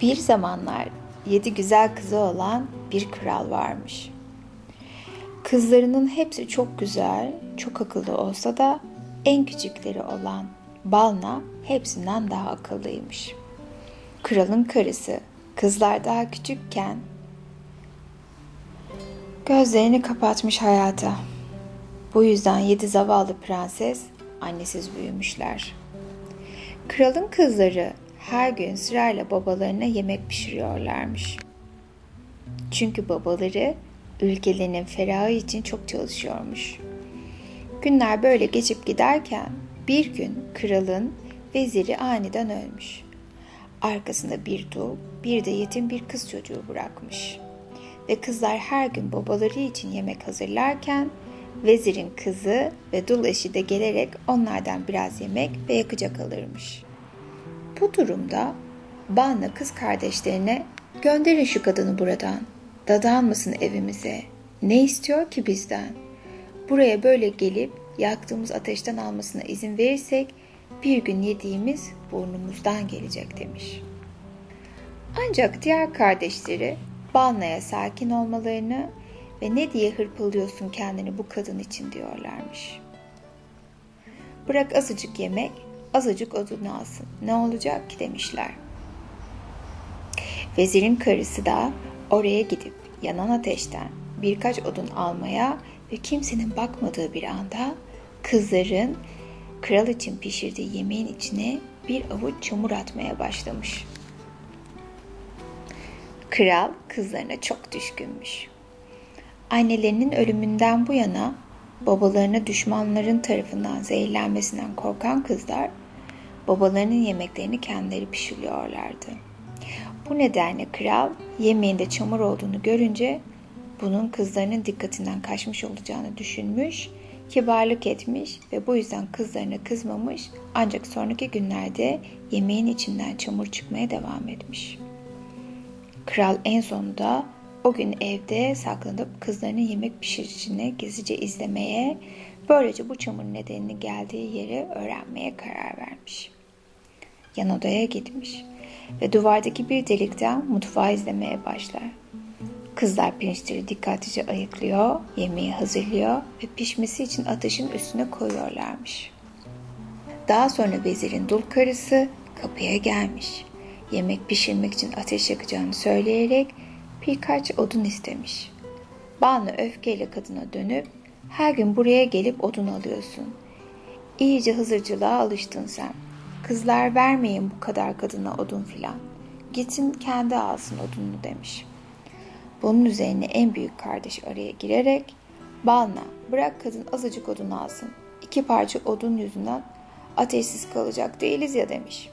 Bir zamanlar yedi güzel kızı olan bir kral varmış. Kızlarının hepsi çok güzel, çok akıllı olsa da en küçükleri olan Balna hepsinden daha akıllıymış. Kralın karısı kızlar daha küçükken gözlerini kapatmış hayata. Bu yüzden yedi zavallı prenses annesiz büyümüşler. Kralın kızları her gün sırayla babalarına yemek pişiriyorlarmış. Çünkü babaları ülkelerinin ferahı için çok çalışıyormuş. Günler böyle geçip giderken bir gün kralın veziri aniden ölmüş. Arkasında bir dul, bir de yetim bir kız çocuğu bırakmış. Ve kızlar her gün babaları için yemek hazırlarken vezirin kızı ve dul eşi de gelerek onlardan biraz yemek ve yakacak alırmış. Bu durumda Banla kız kardeşlerine gönderin şu kadını buradan. Dadanmasın evimize. Ne istiyor ki bizden? Buraya böyle gelip yaktığımız ateşten almasına izin verirsek bir gün yediğimiz burnumuzdan gelecek demiş. Ancak diğer kardeşleri Balna'ya sakin olmalarını ve ne diye hırpalıyorsun kendini bu kadın için diyorlarmış. Bırak azıcık yemek, azıcık odunu alsın. Ne olacak ki demişler. Vezirin karısı da oraya gidip yanan ateşten birkaç odun almaya ve kimsenin bakmadığı bir anda kızların kral için pişirdiği yemeğin içine bir avuç çamur atmaya başlamış. Kral kızlarına çok düşkünmüş. Annelerinin ölümünden bu yana babalarına düşmanların tarafından zehirlenmesinden korkan kızlar babalarının yemeklerini kendileri pişiriyorlardı. Bu nedenle kral yemeğinde çamur olduğunu görünce bunun kızlarının dikkatinden kaçmış olacağını düşünmüş, kibarlık etmiş ve bu yüzden kızlarına kızmamış ancak sonraki günlerde yemeğin içinden çamur çıkmaya devam etmiş. Kral en sonunda o gün evde saklanıp kızlarının yemek pişirişini gizlice izlemeye, böylece bu çamur nedenini geldiği yeri öğrenmeye karar vermiş. Yan odaya gitmiş ve duvardaki bir delikten mutfağı izlemeye başlar. Kızlar pirinçleri dikkatlice ayıklıyor, yemeği hazırlıyor ve pişmesi için ateşin üstüne koyuyorlarmış. Daha sonra vezirin dul karısı kapıya gelmiş. Yemek pişirmek için ateş yakacağını söyleyerek birkaç odun istemiş. Banu öfkeyle kadına dönüp her gün buraya gelip odun alıyorsun. İyice hazırcılığa alıştın sen. Kızlar vermeyin bu kadar kadına odun filan. Gitsin kendi alsın odununu demiş. Bunun üzerine en büyük kardeş araya girerek Balna bırak kadın azıcık odun alsın. İki parça odun yüzünden ateşsiz kalacak değiliz ya demiş.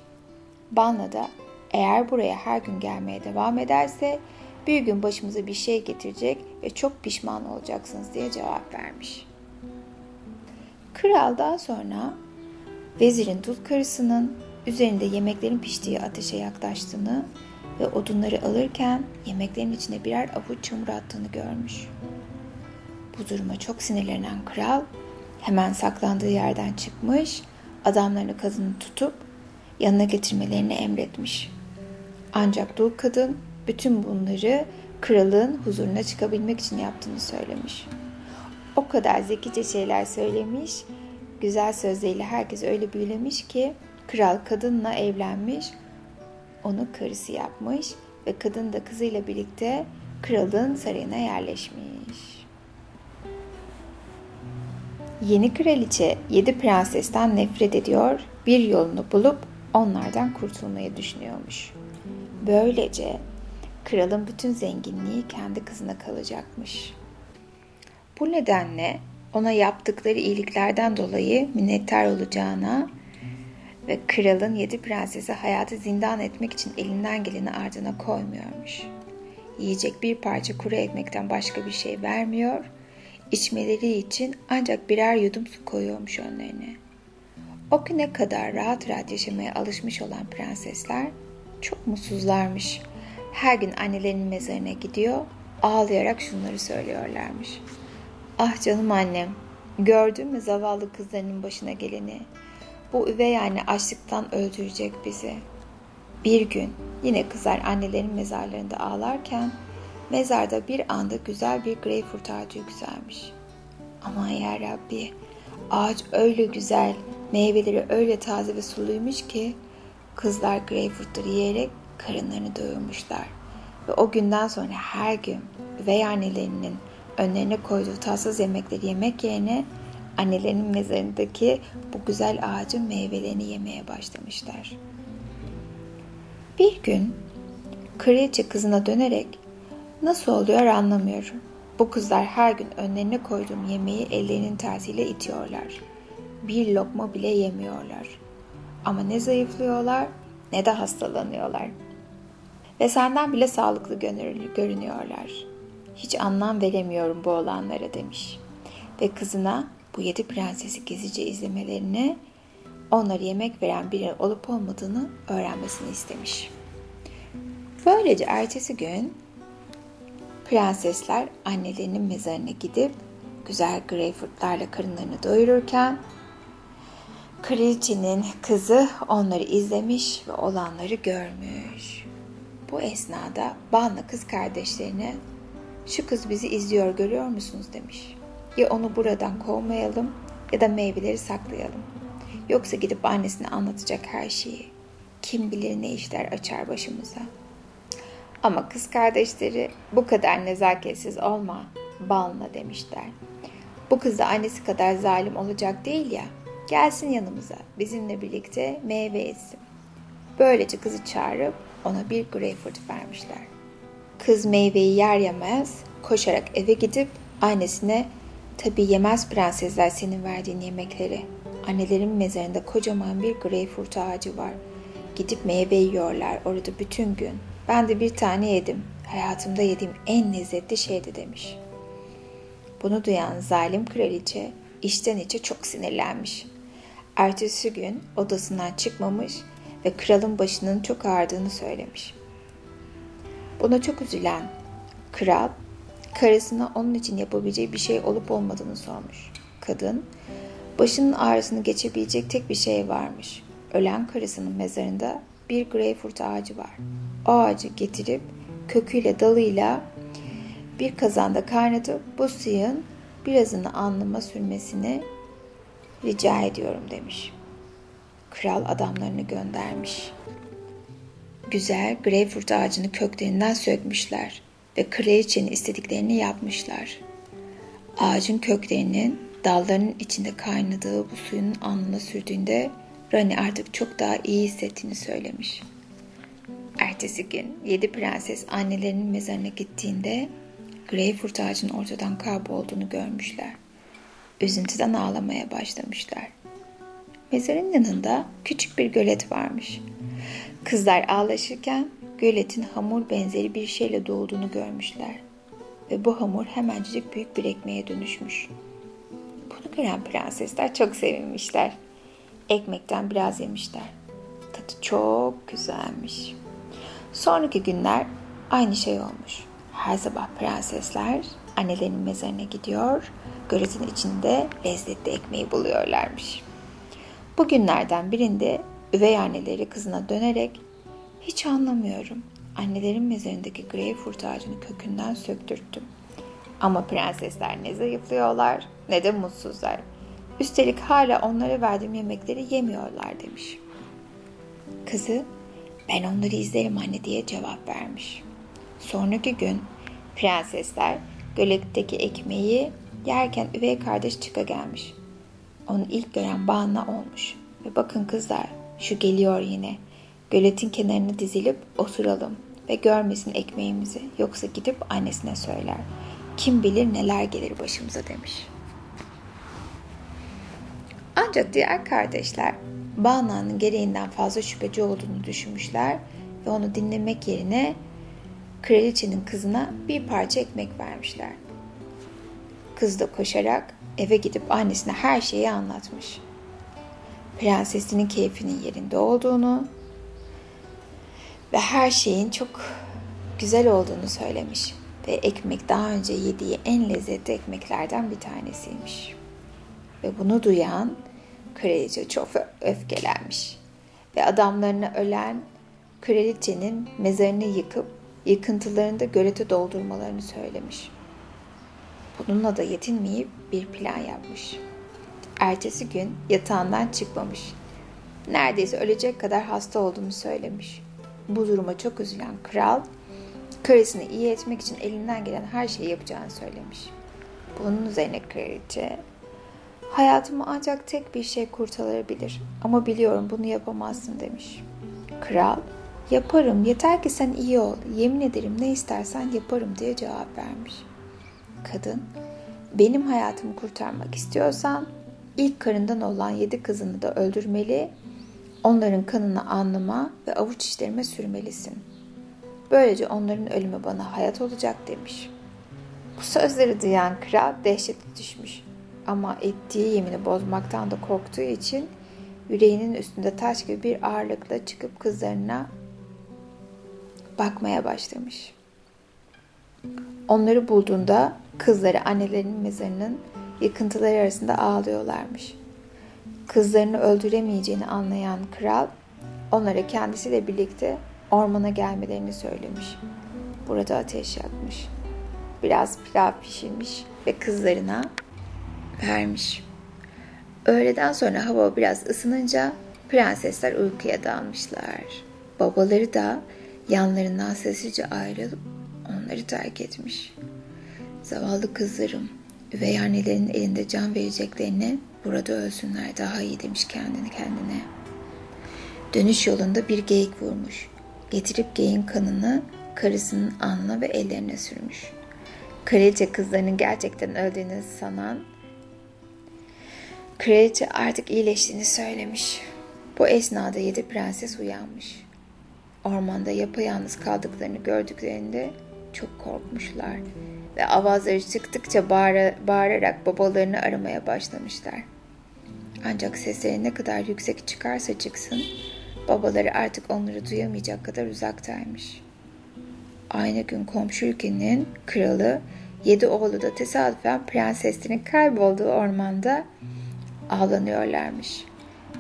Balna da eğer buraya her gün gelmeye devam ederse bir gün başımıza bir şey getirecek ve çok pişman olacaksınız diye cevap vermiş. Kral daha sonra vezirin dul karısının üzerinde yemeklerin piştiği ateşe yaklaştığını ve odunları alırken yemeklerin içine birer avuç çamur attığını görmüş. Bu duruma çok sinirlenen kral hemen saklandığı yerden çıkmış, adamlarını kadını tutup yanına getirmelerini emretmiş. Ancak dul kadın bütün bunları kralın huzuruna çıkabilmek için yaptığını söylemiş. O kadar zekice şeyler söylemiş, güzel sözleriyle herkes öyle büyülemiş ki kral kadınla evlenmiş, onu karısı yapmış ve kadın da kızıyla birlikte kralın sarayına yerleşmiş. Yeni kraliçe yedi prensesten nefret ediyor, bir yolunu bulup onlardan kurtulmayı düşünüyormuş. Böylece kralın bütün zenginliği kendi kızına kalacakmış. Bu nedenle ona yaptıkları iyiliklerden dolayı minnettar olacağına ve kralın yedi prensesi hayatı zindan etmek için elinden geleni ardına koymuyormuş. Yiyecek bir parça kuru ekmekten başka bir şey vermiyor, içmeleri için ancak birer yudum su koyuyormuş önlerine. O güne kadar rahat rahat yaşamaya alışmış olan prensesler çok mutsuzlarmış. Her gün annelerinin mezarına gidiyor, ağlayarak şunları söylüyorlarmış. Ah canım annem, gördün mü zavallı kızlarının başına geleni? Bu üvey anne açlıktan öldürecek bizi. Bir gün Yine kızlar annelerin mezarlarında ağlarken mezarda bir anda güzel bir greyfurt ağacı yükselmiş. Aman ya Rabbi, ağaç öyle güzel, meyveleri öyle taze ve suluymuş ki kızlar greyfurtları yiyerek karınlarını doyurmuşlar. Ve o günden sonra her gün üvey annelerinin önlerine koyduğu tatsız yemekleri yemek yerine annelerinin mezarındaki bu güzel ağacın meyvelerini yemeye başlamışlar. Bir gün kraliçe kızına dönerek nasıl oluyor anlamıyorum. Bu kızlar her gün önlerine koyduğum yemeği ellerinin tersiyle itiyorlar. Bir lokma bile yemiyorlar. Ama ne zayıflıyorlar ne de hastalanıyorlar. Ve senden bile sağlıklı görünüyorlar. Hiç anlam veremiyorum bu olanlara demiş. Ve kızına bu yedi prensesi gezici izlemelerini onları yemek veren biri olup olmadığını öğrenmesini istemiş. Böylece ertesi gün prensesler annelerinin mezarına gidip güzel greyfurtlarla karınlarını doyururken kraliçenin kızı onları izlemiş ve olanları görmüş. Bu esnada Banla kız kardeşlerine şu kız bizi izliyor görüyor musunuz demiş. Ya onu buradan kovmayalım ya da meyveleri saklayalım. Yoksa gidip annesine anlatacak her şeyi. Kim bilir ne işler açar başımıza. Ama kız kardeşleri bu kadar nezaketsiz olma balna demişler. Bu kız da annesi kadar zalim olacak değil ya. Gelsin yanımıza bizimle birlikte meyve etsin. Böylece kızı çağırıp ona bir greyfurt vermişler. Kız meyveyi yer yemez koşarak eve gidip annesine tabi yemez prensesler senin verdiğin yemekleri. Annelerin mezarında kocaman bir greyfurt ağacı var. Gidip meyve yiyorlar orada bütün gün. Ben de bir tane yedim. Hayatımda yediğim en lezzetli şeydi demiş. Bunu duyan zalim kraliçe içten içe çok sinirlenmiş. Ertesi gün odasından çıkmamış ve kralın başının çok ağrıdığını söylemiş. Buna çok üzülen kral karısına onun için yapabileceği bir şey olup olmadığını sormuş. Kadın, başının ağrısını geçebilecek tek bir şey varmış. Ölen karısının mezarında bir greyfurt ağacı var. O ağacı getirip köküyle dalıyla bir kazanda kaynatıp bu suyun birazını alnıma sürmesini rica ediyorum demiş. Kral adamlarını göndermiş. Güzel greyfurt ağacını köklerinden sökmüşler ve kraliçenin istediklerini yapmışlar. Ağacın köklerinin dallarının içinde kaynadığı bu suyun alnına sürdüğünde Rani artık çok daha iyi hissettiğini söylemiş. Ertesi gün yedi prenses annelerinin mezarına gittiğinde greyfurt ağacının ortadan kaybolduğunu görmüşler. Üzüntüden ağlamaya başlamışlar. Mezarın yanında küçük bir gölet varmış. Kızlar ağlaşırken göletin hamur benzeri bir şeyle dolduğunu görmüşler. Ve bu hamur hemencik büyük bir ekmeğe dönüşmüş. Bunu gören prensesler çok sevinmişler. Ekmekten biraz yemişler. Tadı çok güzelmiş. Sonraki günler aynı şey olmuş. Her sabah prensesler annelerinin mezarına gidiyor, göletin içinde lezzetli ekmeği buluyorlarmış. Bu günlerden birinde üvey anneleri kızına dönerek hiç anlamıyorum. Annelerin mezarındaki greyfurt ağacını kökünden söktürttüm. Ama prensesler ne zayıflıyorlar ne de mutsuzlar. Üstelik hala onlara verdiğim yemekleri yemiyorlar demiş. Kızı ben onları izlerim anne diye cevap vermiş. Sonraki gün prensesler göletteki ekmeği yerken üvey kardeş çıka gelmiş. Onu ilk gören Bana olmuş. Ve bakın kızlar şu geliyor yine. Göletin kenarına dizilip oturalım ve görmesin ekmeğimizi. Yoksa gidip annesine söyler. Kim bilir neler gelir başımıza demiş. Ancak diğer kardeşler Bana'nın gereğinden fazla şüpheci olduğunu düşünmüşler ve onu dinlemek yerine kraliçenin kızına bir parça ekmek vermişler. Kız da koşarak eve gidip annesine her şeyi anlatmış. Prensesinin keyfinin yerinde olduğunu ve her şeyin çok güzel olduğunu söylemiş ve ekmek daha önce yediği en lezzetli ekmeklerden bir tanesiymiş. Ve bunu duyan kraliçe çok öfkelenmiş ve adamlarına ölen kraliçenin mezarını yıkıp yıkıntılarını da gölete doldurmalarını söylemiş. Bununla da yetinmeyip bir plan yapmış. Ertesi gün yatağından çıkmamış. Neredeyse ölecek kadar hasta olduğunu söylemiş. Bu duruma çok üzülen kral, karısını iyi etmek için elinden gelen her şeyi yapacağını söylemiş. Bunun üzerine kraliçe, hayatımı ancak tek bir şey kurtarabilir ama biliyorum bunu yapamazsın demiş. Kral, yaparım yeter ki sen iyi ol, yemin ederim ne istersen yaparım diye cevap vermiş. Kadın, benim hayatımı kurtarmak istiyorsan ilk karından olan yedi kızını da öldürmeli, onların kanını anlama ve avuç içlerime sürmelisin. Böylece onların ölümü bana hayat olacak demiş. Bu sözleri duyan kral dehşete düşmüş. Ama ettiği yemini bozmaktan da korktuğu için yüreğinin üstünde taş gibi bir ağırlıkla çıkıp kızlarına bakmaya başlamış. Onları bulduğunda kızları annelerinin mezarının yıkıntıları arasında ağlıyorlarmış. Kızlarını öldüremeyeceğini anlayan kral onlara kendisiyle birlikte ormana gelmelerini söylemiş. Burada ateş yakmış. Biraz pilav pişirmiş ve kızlarına vermiş. Öğleden sonra hava biraz ısınınca prensesler uykuya dalmışlar. Babaları da yanlarından sessizce ayrılıp onları terk etmiş. Zavallı kızlarım, üvey annelerin elinde can vereceklerine burada ölsünler daha iyi demiş kendini kendine. Dönüş yolunda bir geyik vurmuş. Getirip geyin kanını karısının alnına ve ellerine sürmüş. Kraliçe kızlarının gerçekten öldüğünü sanan Kraliçe artık iyileştiğini söylemiş. Bu esnada yedi prenses uyanmış. Ormanda yapayalnız kaldıklarını gördüklerinde çok korkmuşlar ve avazları çıktıkça bağıra, bağırarak babalarını aramaya başlamışlar. Ancak sesleri ne kadar yüksek çıkarsa çıksın, babaları artık onları duyamayacak kadar uzaktaymış. Aynı gün komşu ülkenin kralı yedi oğlu da tesadüfen prensesinin kaybolduğu ormanda ağlanıyorlarmış.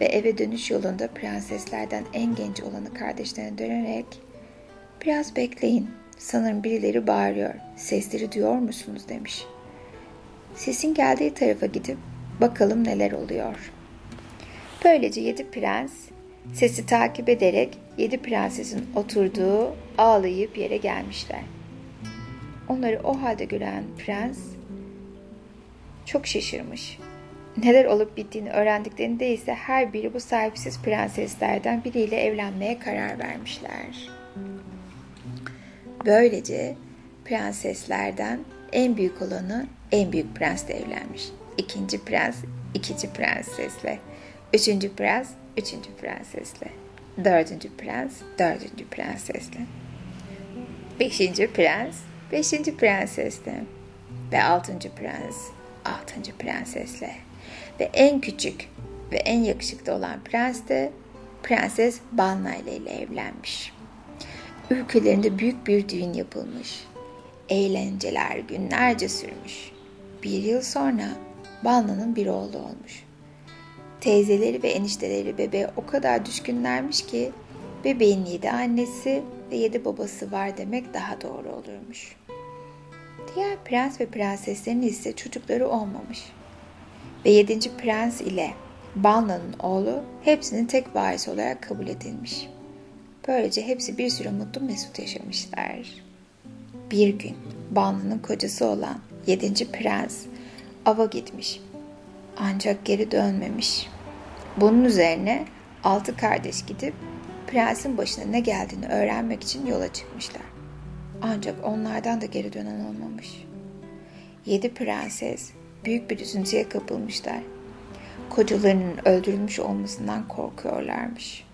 Ve eve dönüş yolunda prenseslerden en genç olanı kardeşlerine dönerek ''Biraz bekleyin, sanırım birileri bağırıyor, sesleri duyuyor musunuz?'' demiş. Sesin geldiği tarafa gidip bakalım neler oluyor. Böylece yedi prens sesi takip ederek yedi prensesin oturduğu ağlayıp yere gelmişler. Onları o halde gören prens çok şaşırmış. Neler olup bittiğini öğrendiklerinde ise her biri bu sahipsiz prenseslerden biriyle evlenmeye karar vermişler. Böylece prenseslerden en büyük olanı en büyük prensle evlenmiş. İkinci prens ikinci prensesle. Üçüncü prens üçüncü prensesle. Dördüncü prens dördüncü prensesle. Beşinci prens beşinci prensesle. Ve altıncı prens altıncı prensesle. Ve en küçük ve en yakışıklı olan prens de Prenses Balnayle ile evlenmiş. Ülkelerinde büyük bir düğün yapılmış. Eğlenceler günlerce sürmüş. Bir yıl sonra Balna'nın bir oğlu olmuş. Teyzeleri ve enişteleri bebeğe o kadar düşkünlermiş ki bebeğin yedi annesi ve yedi babası var demek daha doğru olurmuş. Diğer prens ve prenseslerin ise çocukları olmamış. Ve yedinci prens ile Balna'nın oğlu hepsinin tek varis olarak kabul edilmiş. Böylece hepsi bir süre mutlu mesut yaşamışlar. Bir gün Balna'nın kocası olan yedinci prens ava gitmiş. Ancak geri dönmemiş. Bunun üzerine altı kardeş gidip prensin başına ne geldiğini öğrenmek için yola çıkmışlar. Ancak onlardan da geri dönen olmamış. Yedi prenses büyük bir üzüntüye kapılmışlar. Kocalarının öldürülmüş olmasından korkuyorlarmış.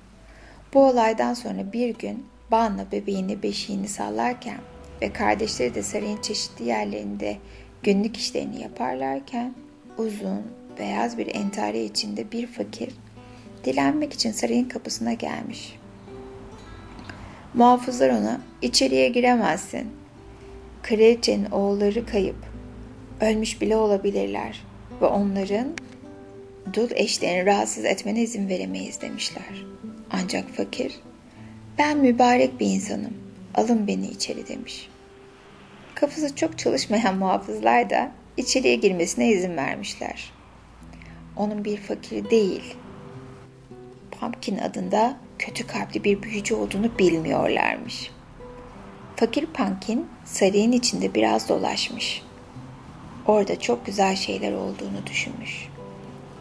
Bu olaydan sonra bir gün Banla bebeğini beşiğini sallarken ve kardeşleri de sarayın çeşitli yerlerinde günlük işlerini yaparlarken uzun, beyaz bir entari içinde bir fakir dilenmek için sarayın kapısına gelmiş. Muhafızlar ona içeriye giremezsin. Kraliçenin oğulları kayıp. Ölmüş bile olabilirler ve onların dul eşlerini rahatsız etmene izin veremeyiz demişler. Ancak fakir Ben mübarek bir insanım. Alın beni içeri demiş. Kafası çok çalışmayan muhafızlar da içeriye girmesine izin vermişler. Onun bir fakir değil, Pumpkin adında kötü kalpli bir büyücü olduğunu bilmiyorlarmış. Fakir Pumpkin sarayın içinde biraz dolaşmış. Orada çok güzel şeyler olduğunu düşünmüş.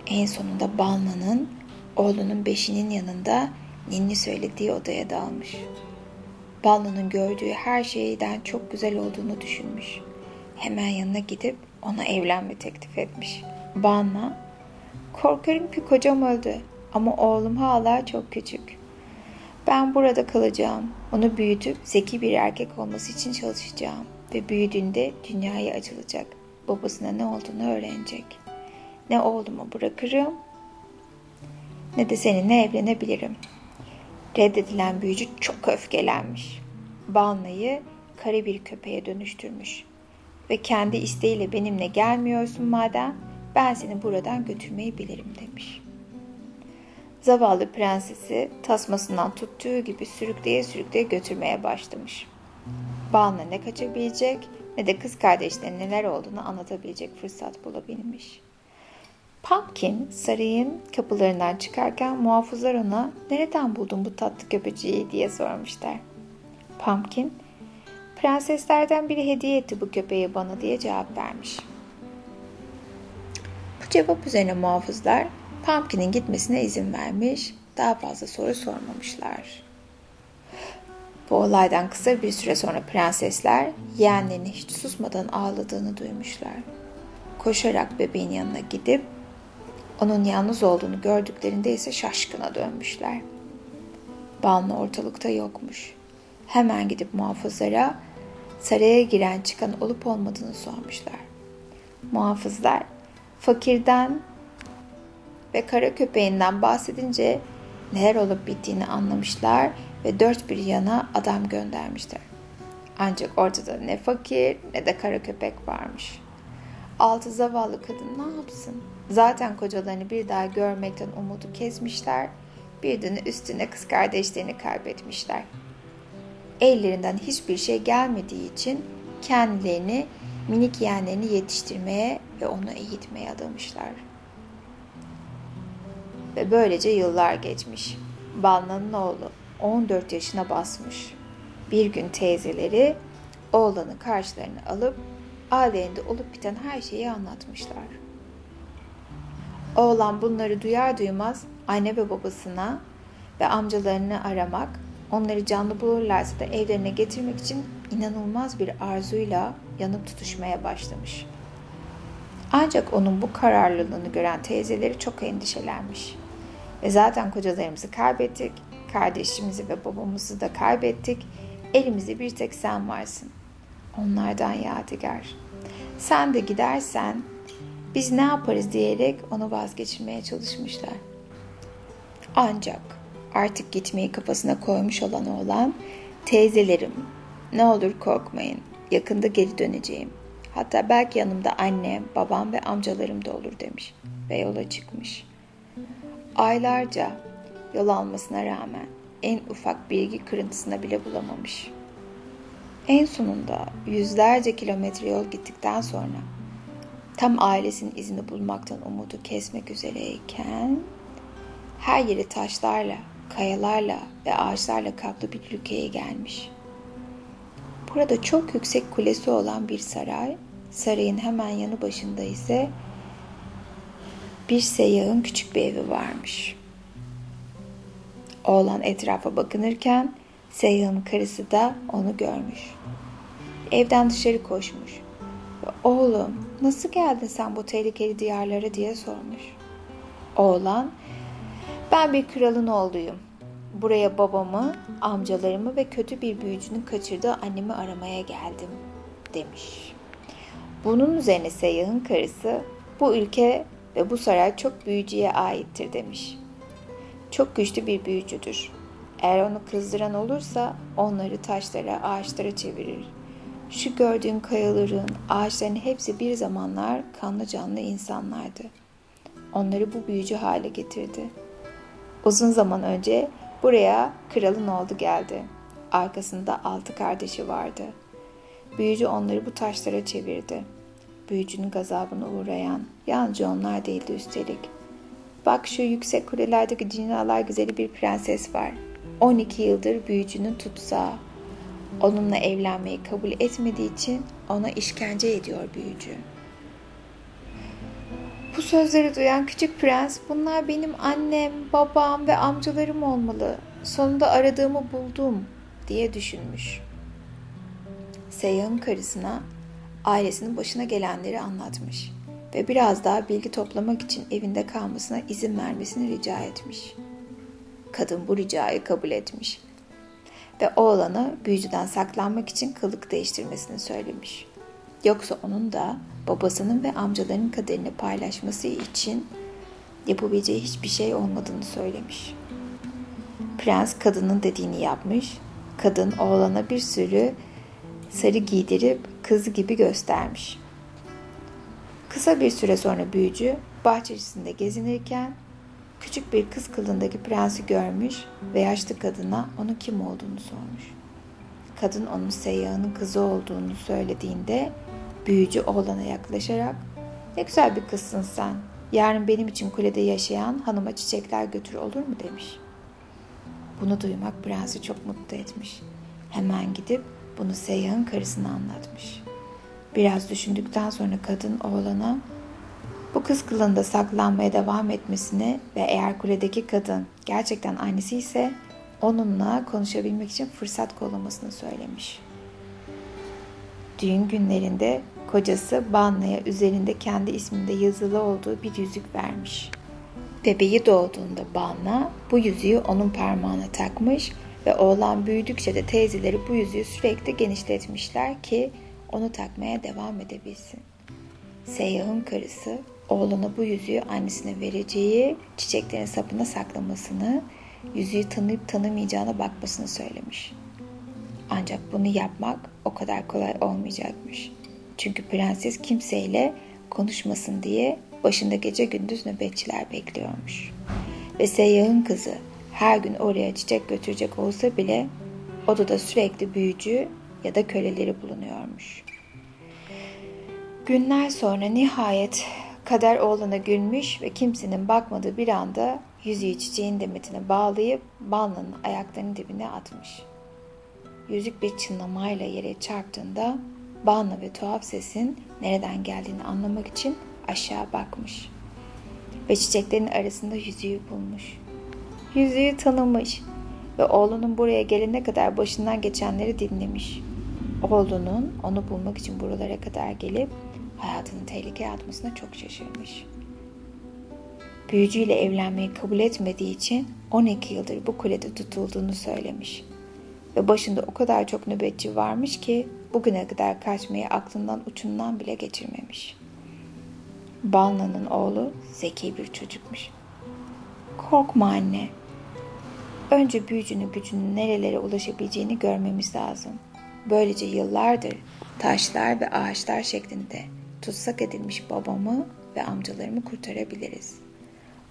En sonunda Balna'nın oğlunun beşinin yanında ninni söylediği odaya dalmış. Balna'nın gördüğü her şeyden çok güzel olduğunu düşünmüş. Hemen yanına gidip ona evlenme teklif etmiş. Balna, korkarım ki kocam öldü ama oğlum hala çok küçük. Ben burada kalacağım. Onu büyütüp zeki bir erkek olması için çalışacağım. Ve büyüdüğünde dünyaya açılacak. Babasına ne olduğunu öğrenecek. Ne oğlumu bırakırım ne de seninle evlenebilirim. Reddedilen büyücü çok öfkelenmiş. Balna'yı kara bir köpeğe dönüştürmüş. Ve kendi isteğiyle benimle gelmiyorsun madem ben seni buradan götürmeyi bilirim demiş. Zavallı prensesi tasmasından tuttuğu gibi sürükleye sürükleye götürmeye başlamış. Balna ne kaçabilecek ne de kız kardeşlerine neler olduğunu anlatabilecek fırsat bulabilmiş. Pumpkin sarayın kapılarından çıkarken muhafızlar ona nereden buldun bu tatlı köpeciği diye sormuşlar. Pumpkin, prenseslerden biri hediye etti bu köpeği bana diye cevap vermiş. Bu cevap üzerine muhafızlar Pumpkin'in gitmesine izin vermiş, daha fazla soru sormamışlar. Bu olaydan kısa bir süre sonra prensesler yeğenlerini hiç susmadan ağladığını duymuşlar. Koşarak bebeğin yanına gidip onun yalnız olduğunu gördüklerinde ise şaşkına dönmüşler. Balna ortalıkta yokmuş. Hemen gidip muhafızlara saraya giren çıkan olup olmadığını sormuşlar. Muhafızlar fakirden ve kara köpeğinden bahsedince neler olup bittiğini anlamışlar ve dört bir yana adam göndermişler. Ancak ortada ne fakir ne de kara köpek varmış. Altı zavallı kadın ne yapsın? Zaten kocalarını bir daha görmekten umudu kesmişler. Bir de üstüne kız kardeşlerini kaybetmişler. Ellerinden hiçbir şey gelmediği için kendilerini minik yeğenlerini yetiştirmeye ve onu eğitmeye adamışlar.'' Ve böylece yıllar geçmiş. Balna'nın oğlu 14 yaşına basmış. Bir gün teyzeleri oğlanı karşılarına alıp ailende olup biten her şeyi anlatmışlar. Oğlan bunları duyar duymaz anne ve babasına ve amcalarını aramak, onları canlı bulurlarsa da evlerine getirmek için inanılmaz bir arzuyla yanıp tutuşmaya başlamış. Ancak onun bu kararlılığını gören teyzeleri çok endişelenmiş. Ve zaten kocalarımızı kaybettik. Kardeşimizi ve babamızı da kaybettik. Elimizde bir tek sen varsın. Onlardan yadigar. Sen de gidersen biz ne yaparız diyerek onu vazgeçirmeye çalışmışlar. Ancak artık gitmeyi kafasına koymuş olan oğlan teyzelerim ne olur korkmayın yakında geri döneceğim. Hatta belki yanımda annem, babam ve amcalarım da olur demiş ve yola çıkmış. Aylarca yol almasına rağmen en ufak bilgi kırıntısına bile bulamamış. En sonunda yüzlerce kilometre yol gittikten sonra tam ailesinin izini bulmaktan umudu kesmek üzereyken her yeri taşlarla, kayalarla ve ağaçlarla kaplı bir ülkeye gelmiş. Burada çok yüksek kulesi olan bir saray, sarayın hemen yanı başında ise bir seyyahın küçük bir evi varmış. Oğlan etrafa bakınırken seyyahın karısı da onu görmüş. Evden dışarı koşmuş. Oğlum nasıl geldin sen bu tehlikeli diyarlara diye sormuş. Oğlan ben bir kralın oğluyum. Buraya babamı, amcalarımı ve kötü bir büyücünün kaçırdığı annemi aramaya geldim demiş. Bunun üzerine seyyahın karısı bu ülke ve bu saray çok büyücüye aittir demiş. Çok güçlü bir büyücüdür. Eğer onu kızdıran olursa onları taşlara, ağaçlara çevirir. Şu gördüğün kayaların, ağaçların hepsi bir zamanlar kanlı canlı insanlardı. Onları bu büyücü hale getirdi. Uzun zaman önce Buraya kralın oğlu geldi. Arkasında altı kardeşi vardı. Büyücü onları bu taşlara çevirdi. Büyücünün gazabına uğrayan yalnızca onlar değildi üstelik. Bak şu yüksek kulelerdeki dünyalar güzeli bir prenses var. 12 yıldır büyücünün tutsağı. Onunla evlenmeyi kabul etmediği için ona işkence ediyor büyücü. Bu sözleri duyan küçük prens, bunlar benim annem, babam ve amcalarım olmalı. Sonunda aradığımı buldum diye düşünmüş. Seyyah'ın karısına ailesinin başına gelenleri anlatmış ve biraz daha bilgi toplamak için evinde kalmasına izin vermesini rica etmiş. Kadın bu ricayı kabul etmiş ve oğlanı büyücüden saklanmak için kılık değiştirmesini söylemiş. Yoksa onun da babasının ve amcalarının kaderini paylaşması için yapabileceği hiçbir şey olmadığını söylemiş. Prens kadının dediğini yapmış. Kadın oğlana bir sürü sarı giydirip kızı gibi göstermiş. Kısa bir süre sonra büyücü bahçesinde gezinirken küçük bir kız kılındaki prensi görmüş ve yaşlı kadına onun kim olduğunu sormuş. Kadın onun seyyahının kızı olduğunu söylediğinde büyücü oğlana yaklaşarak ne güzel bir kızsın sen. Yarın benim için kulede yaşayan hanıma çiçekler götür olur mu demiş. Bunu duymak prensi çok mutlu etmiş. Hemen gidip bunu seyyahın karısına anlatmış. Biraz düşündükten sonra kadın oğlana bu kız kılığında saklanmaya devam etmesini ve eğer kuledeki kadın gerçekten annesi ise onunla konuşabilmek için fırsat kollamasını söylemiş. Düğün günlerinde kocası Banna'ya üzerinde kendi isminde yazılı olduğu bir yüzük vermiş. Bebeği doğduğunda Banna bu yüzüğü onun parmağına takmış ve oğlan büyüdükçe de teyzeleri bu yüzüğü sürekli genişletmişler ki onu takmaya devam edebilsin. Seyyahın karısı oğluna bu yüzüğü annesine vereceği çiçeklerin sapına saklamasını, yüzüğü tanıyıp tanımayacağına bakmasını söylemiş. Ancak bunu yapmak o kadar kolay olmayacakmış. Çünkü prenses kimseyle konuşmasın diye başında gece gündüz nöbetçiler bekliyormuş. Ve seyyahın kızı her gün oraya çiçek götürecek olsa bile odada sürekli büyücü ya da köleleri bulunuyormuş. Günler sonra nihayet kader oğluna gülmüş ve kimsenin bakmadığı bir anda yüzüğü çiçeğin demetine bağlayıp balnanın ayaklarının dibine atmış. Yüzük bir çınlamayla yere çarptığında Balna ve tuhaf sesin nereden geldiğini anlamak için aşağı bakmış. Ve çiçeklerin arasında yüzüğü bulmuş. Yüzüğü tanımış ve oğlunun buraya gelene kadar başından geçenleri dinlemiş. Oğlunun onu bulmak için buralara kadar gelip hayatını tehlikeye atmasına çok şaşırmış. Büyücüyle evlenmeyi kabul etmediği için 12 yıldır bu kulede tutulduğunu söylemiş. Ve başında o kadar çok nöbetçi varmış ki bugüne kadar kaçmayı aklından ucundan bile geçirmemiş. Balna'nın oğlu zeki bir çocukmuş. Korkma anne. Önce büyücünün gücünün nerelere ulaşabileceğini görmemiz lazım. Böylece yıllardır taşlar ve ağaçlar şeklinde tutsak edilmiş babamı ve amcalarımı kurtarabiliriz.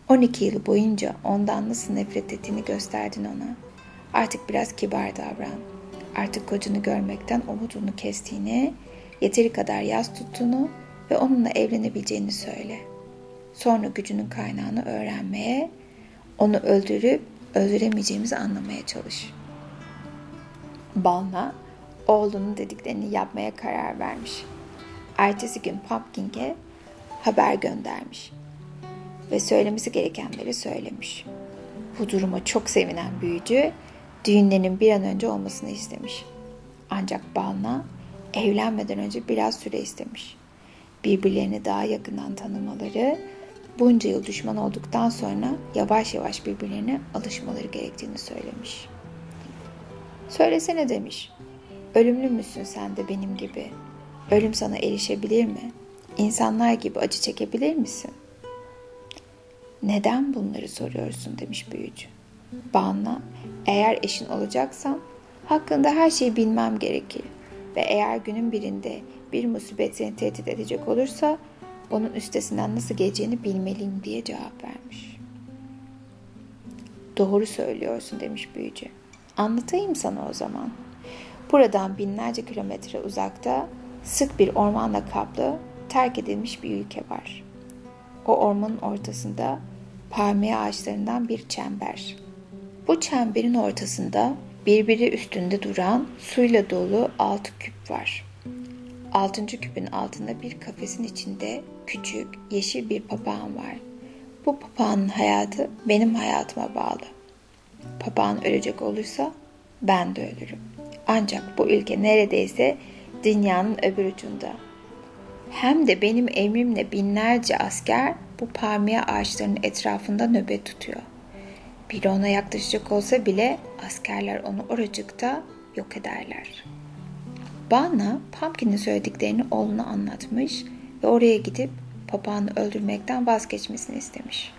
12 yıl boyunca ondan nasıl nefret ettiğini gösterdin ona. Artık biraz kibar davran. Artık kocanı görmekten umudunu kestiğini, yeteri kadar yaz tuttuğunu ve onunla evlenebileceğini söyle. Sonra gücünün kaynağını öğrenmeye, onu öldürüp öldüremeyeceğimizi anlamaya çalış. Balna, oğlunun dediklerini yapmaya karar vermiş. Ertesi gün Pumpkin'e haber göndermiş ve söylemesi gerekenleri söylemiş. Bu duruma çok sevinen büyücü düğünlerinin bir an önce olmasını istemiş. Ancak Balna evlenmeden önce biraz süre istemiş. Birbirlerini daha yakından tanımaları, bunca yıl düşman olduktan sonra yavaş yavaş birbirlerine alışmaları gerektiğini söylemiş. Söylesene demiş. Ölümlü müsün sen de benim gibi? Ölüm sana erişebilir mi? İnsanlar gibi acı çekebilir misin? Neden bunları soruyorsun demiş büyücü. Bana eğer eşin olacaksam hakkında her şeyi bilmem gerekir. Ve eğer günün birinde bir musibet seni tehdit edecek olursa onun üstesinden nasıl geleceğini bilmeliyim diye cevap vermiş. Doğru söylüyorsun demiş büyücü. Anlatayım sana o zaman. Buradan binlerce kilometre uzakta sık bir ormanla kaplı terk edilmiş bir ülke var. O ormanın ortasında palmiye ağaçlarından bir çember. Bu çemberin ortasında birbiri üstünde duran suyla dolu altı küp var. Altıncı küpün altında bir kafesin içinde küçük yeşil bir papağan var. Bu papağanın hayatı benim hayatıma bağlı. Papağan ölecek olursa ben de ölürüm. Ancak bu ülke neredeyse dünyanın öbür ucunda. Hem de benim emrimle binlerce asker bu palmiye ağaçlarının etrafında nöbet tutuyor. Biri ona yaklaşacak olsa bile askerler onu oracıkta yok ederler. Bana Pumpkin'in söylediklerini oğluna anlatmış ve oraya gidip papağanı öldürmekten vazgeçmesini istemiş.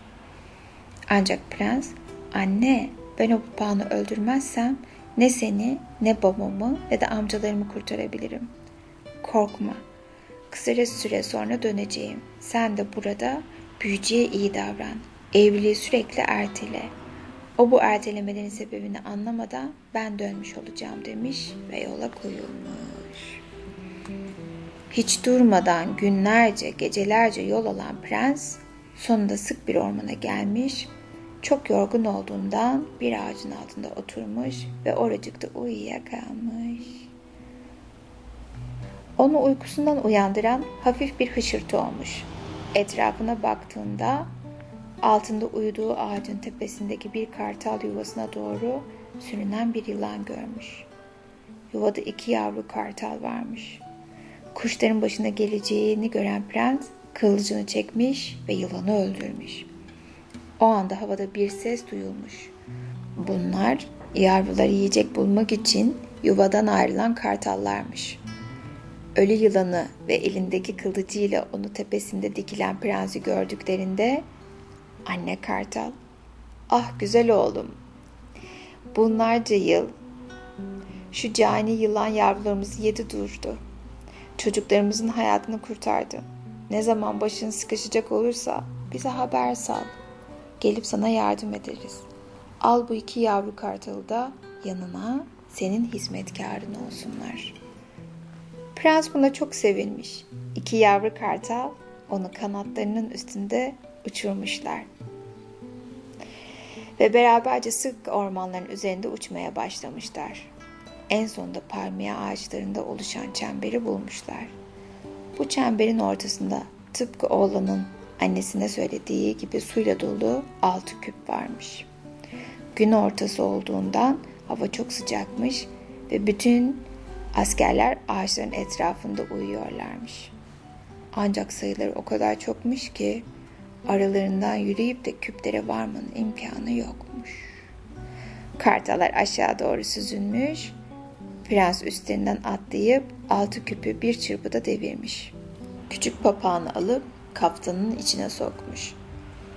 Ancak prens, anne ben o papağanı öldürmezsem ne seni ne babamı ne de amcalarımı kurtarabilirim. Korkma. Kısa süre sonra döneceğim. Sen de burada büyücüye iyi davran. Evliliği sürekli ertele. O bu ertelemelerin sebebini anlamadan ben dönmüş olacağım demiş ve yola koyulmuş. Hiç durmadan günlerce, gecelerce yol alan prens sonunda sık bir ormana gelmiş çok yorgun olduğundan bir ağacın altında oturmuş ve oracıkta uyuyakalmış. Onu uykusundan uyandıran hafif bir hışırtı olmuş. Etrafına baktığında altında uyuduğu ağacın tepesindeki bir kartal yuvasına doğru sürünen bir yılan görmüş. Yuvada iki yavru kartal varmış. Kuşların başına geleceğini gören prens kılıcını çekmiş ve yılanı öldürmüş. O anda havada bir ses duyulmuş. Bunlar yavruları yiyecek bulmak için yuvadan ayrılan kartallarmış. Ölü yılanı ve elindeki kılıcıyla onu tepesinde dikilen prensi gördüklerinde anne kartal ah güzel oğlum bunlarca yıl şu cani yılan yavrularımızı yedi durdu. Çocuklarımızın hayatını kurtardı. Ne zaman başın sıkışacak olursa bize haber sal. Gelip sana yardım ederiz. Al bu iki yavru kartalı da yanına senin hizmetkarın olsunlar. Prens buna çok sevinmiş. İki yavru kartal onu kanatlarının üstünde uçurmuşlar. Ve beraberce sık ormanların üzerinde uçmaya başlamışlar. En sonunda palmiye ağaçlarında oluşan çemberi bulmuşlar. Bu çemberin ortasında tıpkı oğlanın annesine söylediği gibi suyla dolu altı küp varmış. Gün ortası olduğundan hava çok sıcakmış ve bütün askerler ağaçların etrafında uyuyorlarmış. Ancak sayıları o kadar çokmuş ki aralarından yürüyüp de küplere varmanın imkanı yokmuş. Kartalar aşağı doğru süzülmüş, prens üstlerinden atlayıp altı küpü bir çırpıda devirmiş. Küçük papağanı alıp kaftanın içine sokmuş.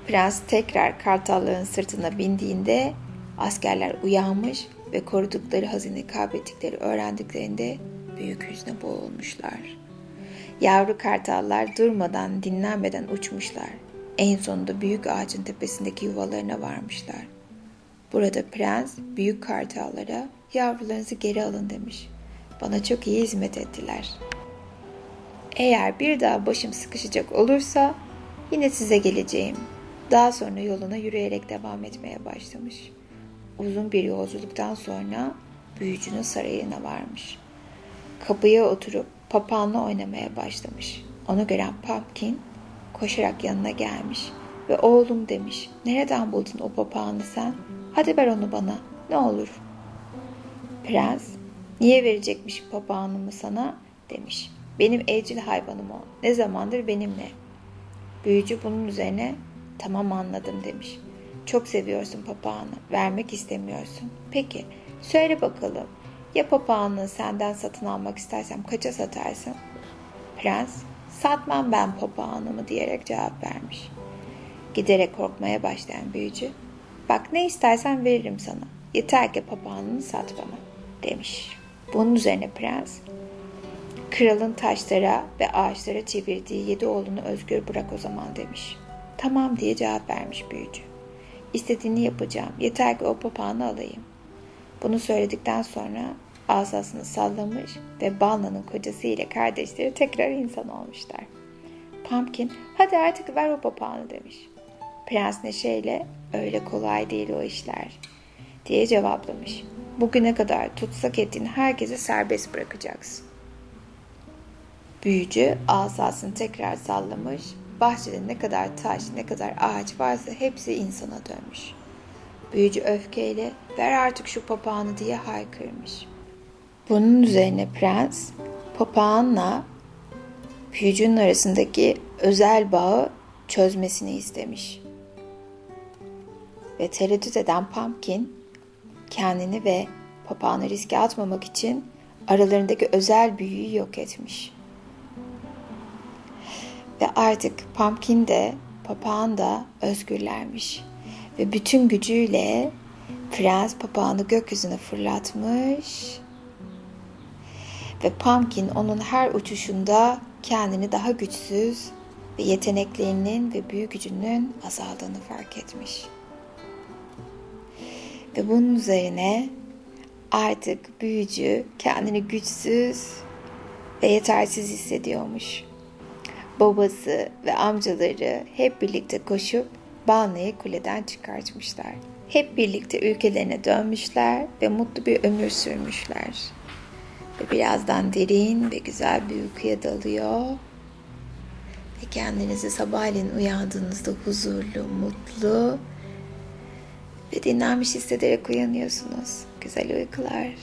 Prens tekrar kartalların sırtına bindiğinde askerler uyanmış ve korudukları hazine kaybettikleri öğrendiklerinde büyük hüzne boğulmuşlar. Yavru kartallar durmadan dinlenmeden uçmuşlar. En sonunda büyük ağacın tepesindeki yuvalarına varmışlar. Burada prens büyük kartallara yavrularınızı geri alın demiş. Bana çok iyi hizmet ettiler. Eğer bir daha başım sıkışacak olursa yine size geleceğim. Daha sonra yoluna yürüyerek devam etmeye başlamış. Uzun bir yolculuktan sonra büyücünün sarayına varmış. Kapıya oturup papağanla oynamaya başlamış. Onu gören Pumpkin koşarak yanına gelmiş ve oğlum demiş. Nereden buldun o papağanı sen? Hadi ver onu bana. Ne olur. Prens niye verecekmiş papağanımı sana demiş. Benim evcil hayvanım o. Ne zamandır benimle. Büyücü bunun üzerine tamam anladım demiş. Çok seviyorsun papağanı. Vermek istemiyorsun. Peki söyle bakalım. Ya papağanı senden satın almak istersem kaça satarsın? Prens satmam ben papağanımı diyerek cevap vermiş. Giderek korkmaya başlayan büyücü bak ne istersen veririm sana. Yeter ki papağanını sat bana demiş. Bunun üzerine prens kralın taşlara ve ağaçlara çevirdiği yedi oğlunu özgür bırak o zaman demiş. Tamam diye cevap vermiş büyücü. İstediğini yapacağım. Yeter ki o papağanı alayım. Bunu söyledikten sonra asasını sallamış ve Balna'nın kocası ile kardeşleri tekrar insan olmuşlar. Pumpkin hadi artık ver o papağanı demiş. Prens neşeyle öyle kolay değil o işler diye cevaplamış. Bugüne kadar tutsak ettiğin herkesi serbest bırakacaksın. Büyücü asasını tekrar sallamış. Bahçede ne kadar taş, ne kadar ağaç varsa hepsi insana dönmüş. Büyücü öfkeyle ver artık şu papağanı diye haykırmış. Bunun üzerine prens papağanla büyücünün arasındaki özel bağı çözmesini istemiş. Ve tereddüt eden Pumpkin kendini ve papağanı riske atmamak için aralarındaki özel büyüyü yok etmiş. Ve artık Pumpkin de papağan da özgürlermiş. Ve bütün gücüyle prens papağanı gökyüzüne fırlatmış. Ve Pumpkin onun her uçuşunda kendini daha güçsüz ve yeteneklerinin ve büyük gücünün azaldığını fark etmiş. Ve bunun üzerine artık büyücü kendini güçsüz ve yetersiz hissediyormuş. Babası ve amcaları hep birlikte koşup Balna'yı kuleden çıkartmışlar. Hep birlikte ülkelerine dönmüşler ve mutlu bir ömür sürmüşler. Ve birazdan derin ve güzel bir uykuya dalıyor. Ve kendinizi sabahleyin uyandığınızda huzurlu, mutlu ve dinlenmiş hissederek uyanıyorsunuz. Güzel uykular.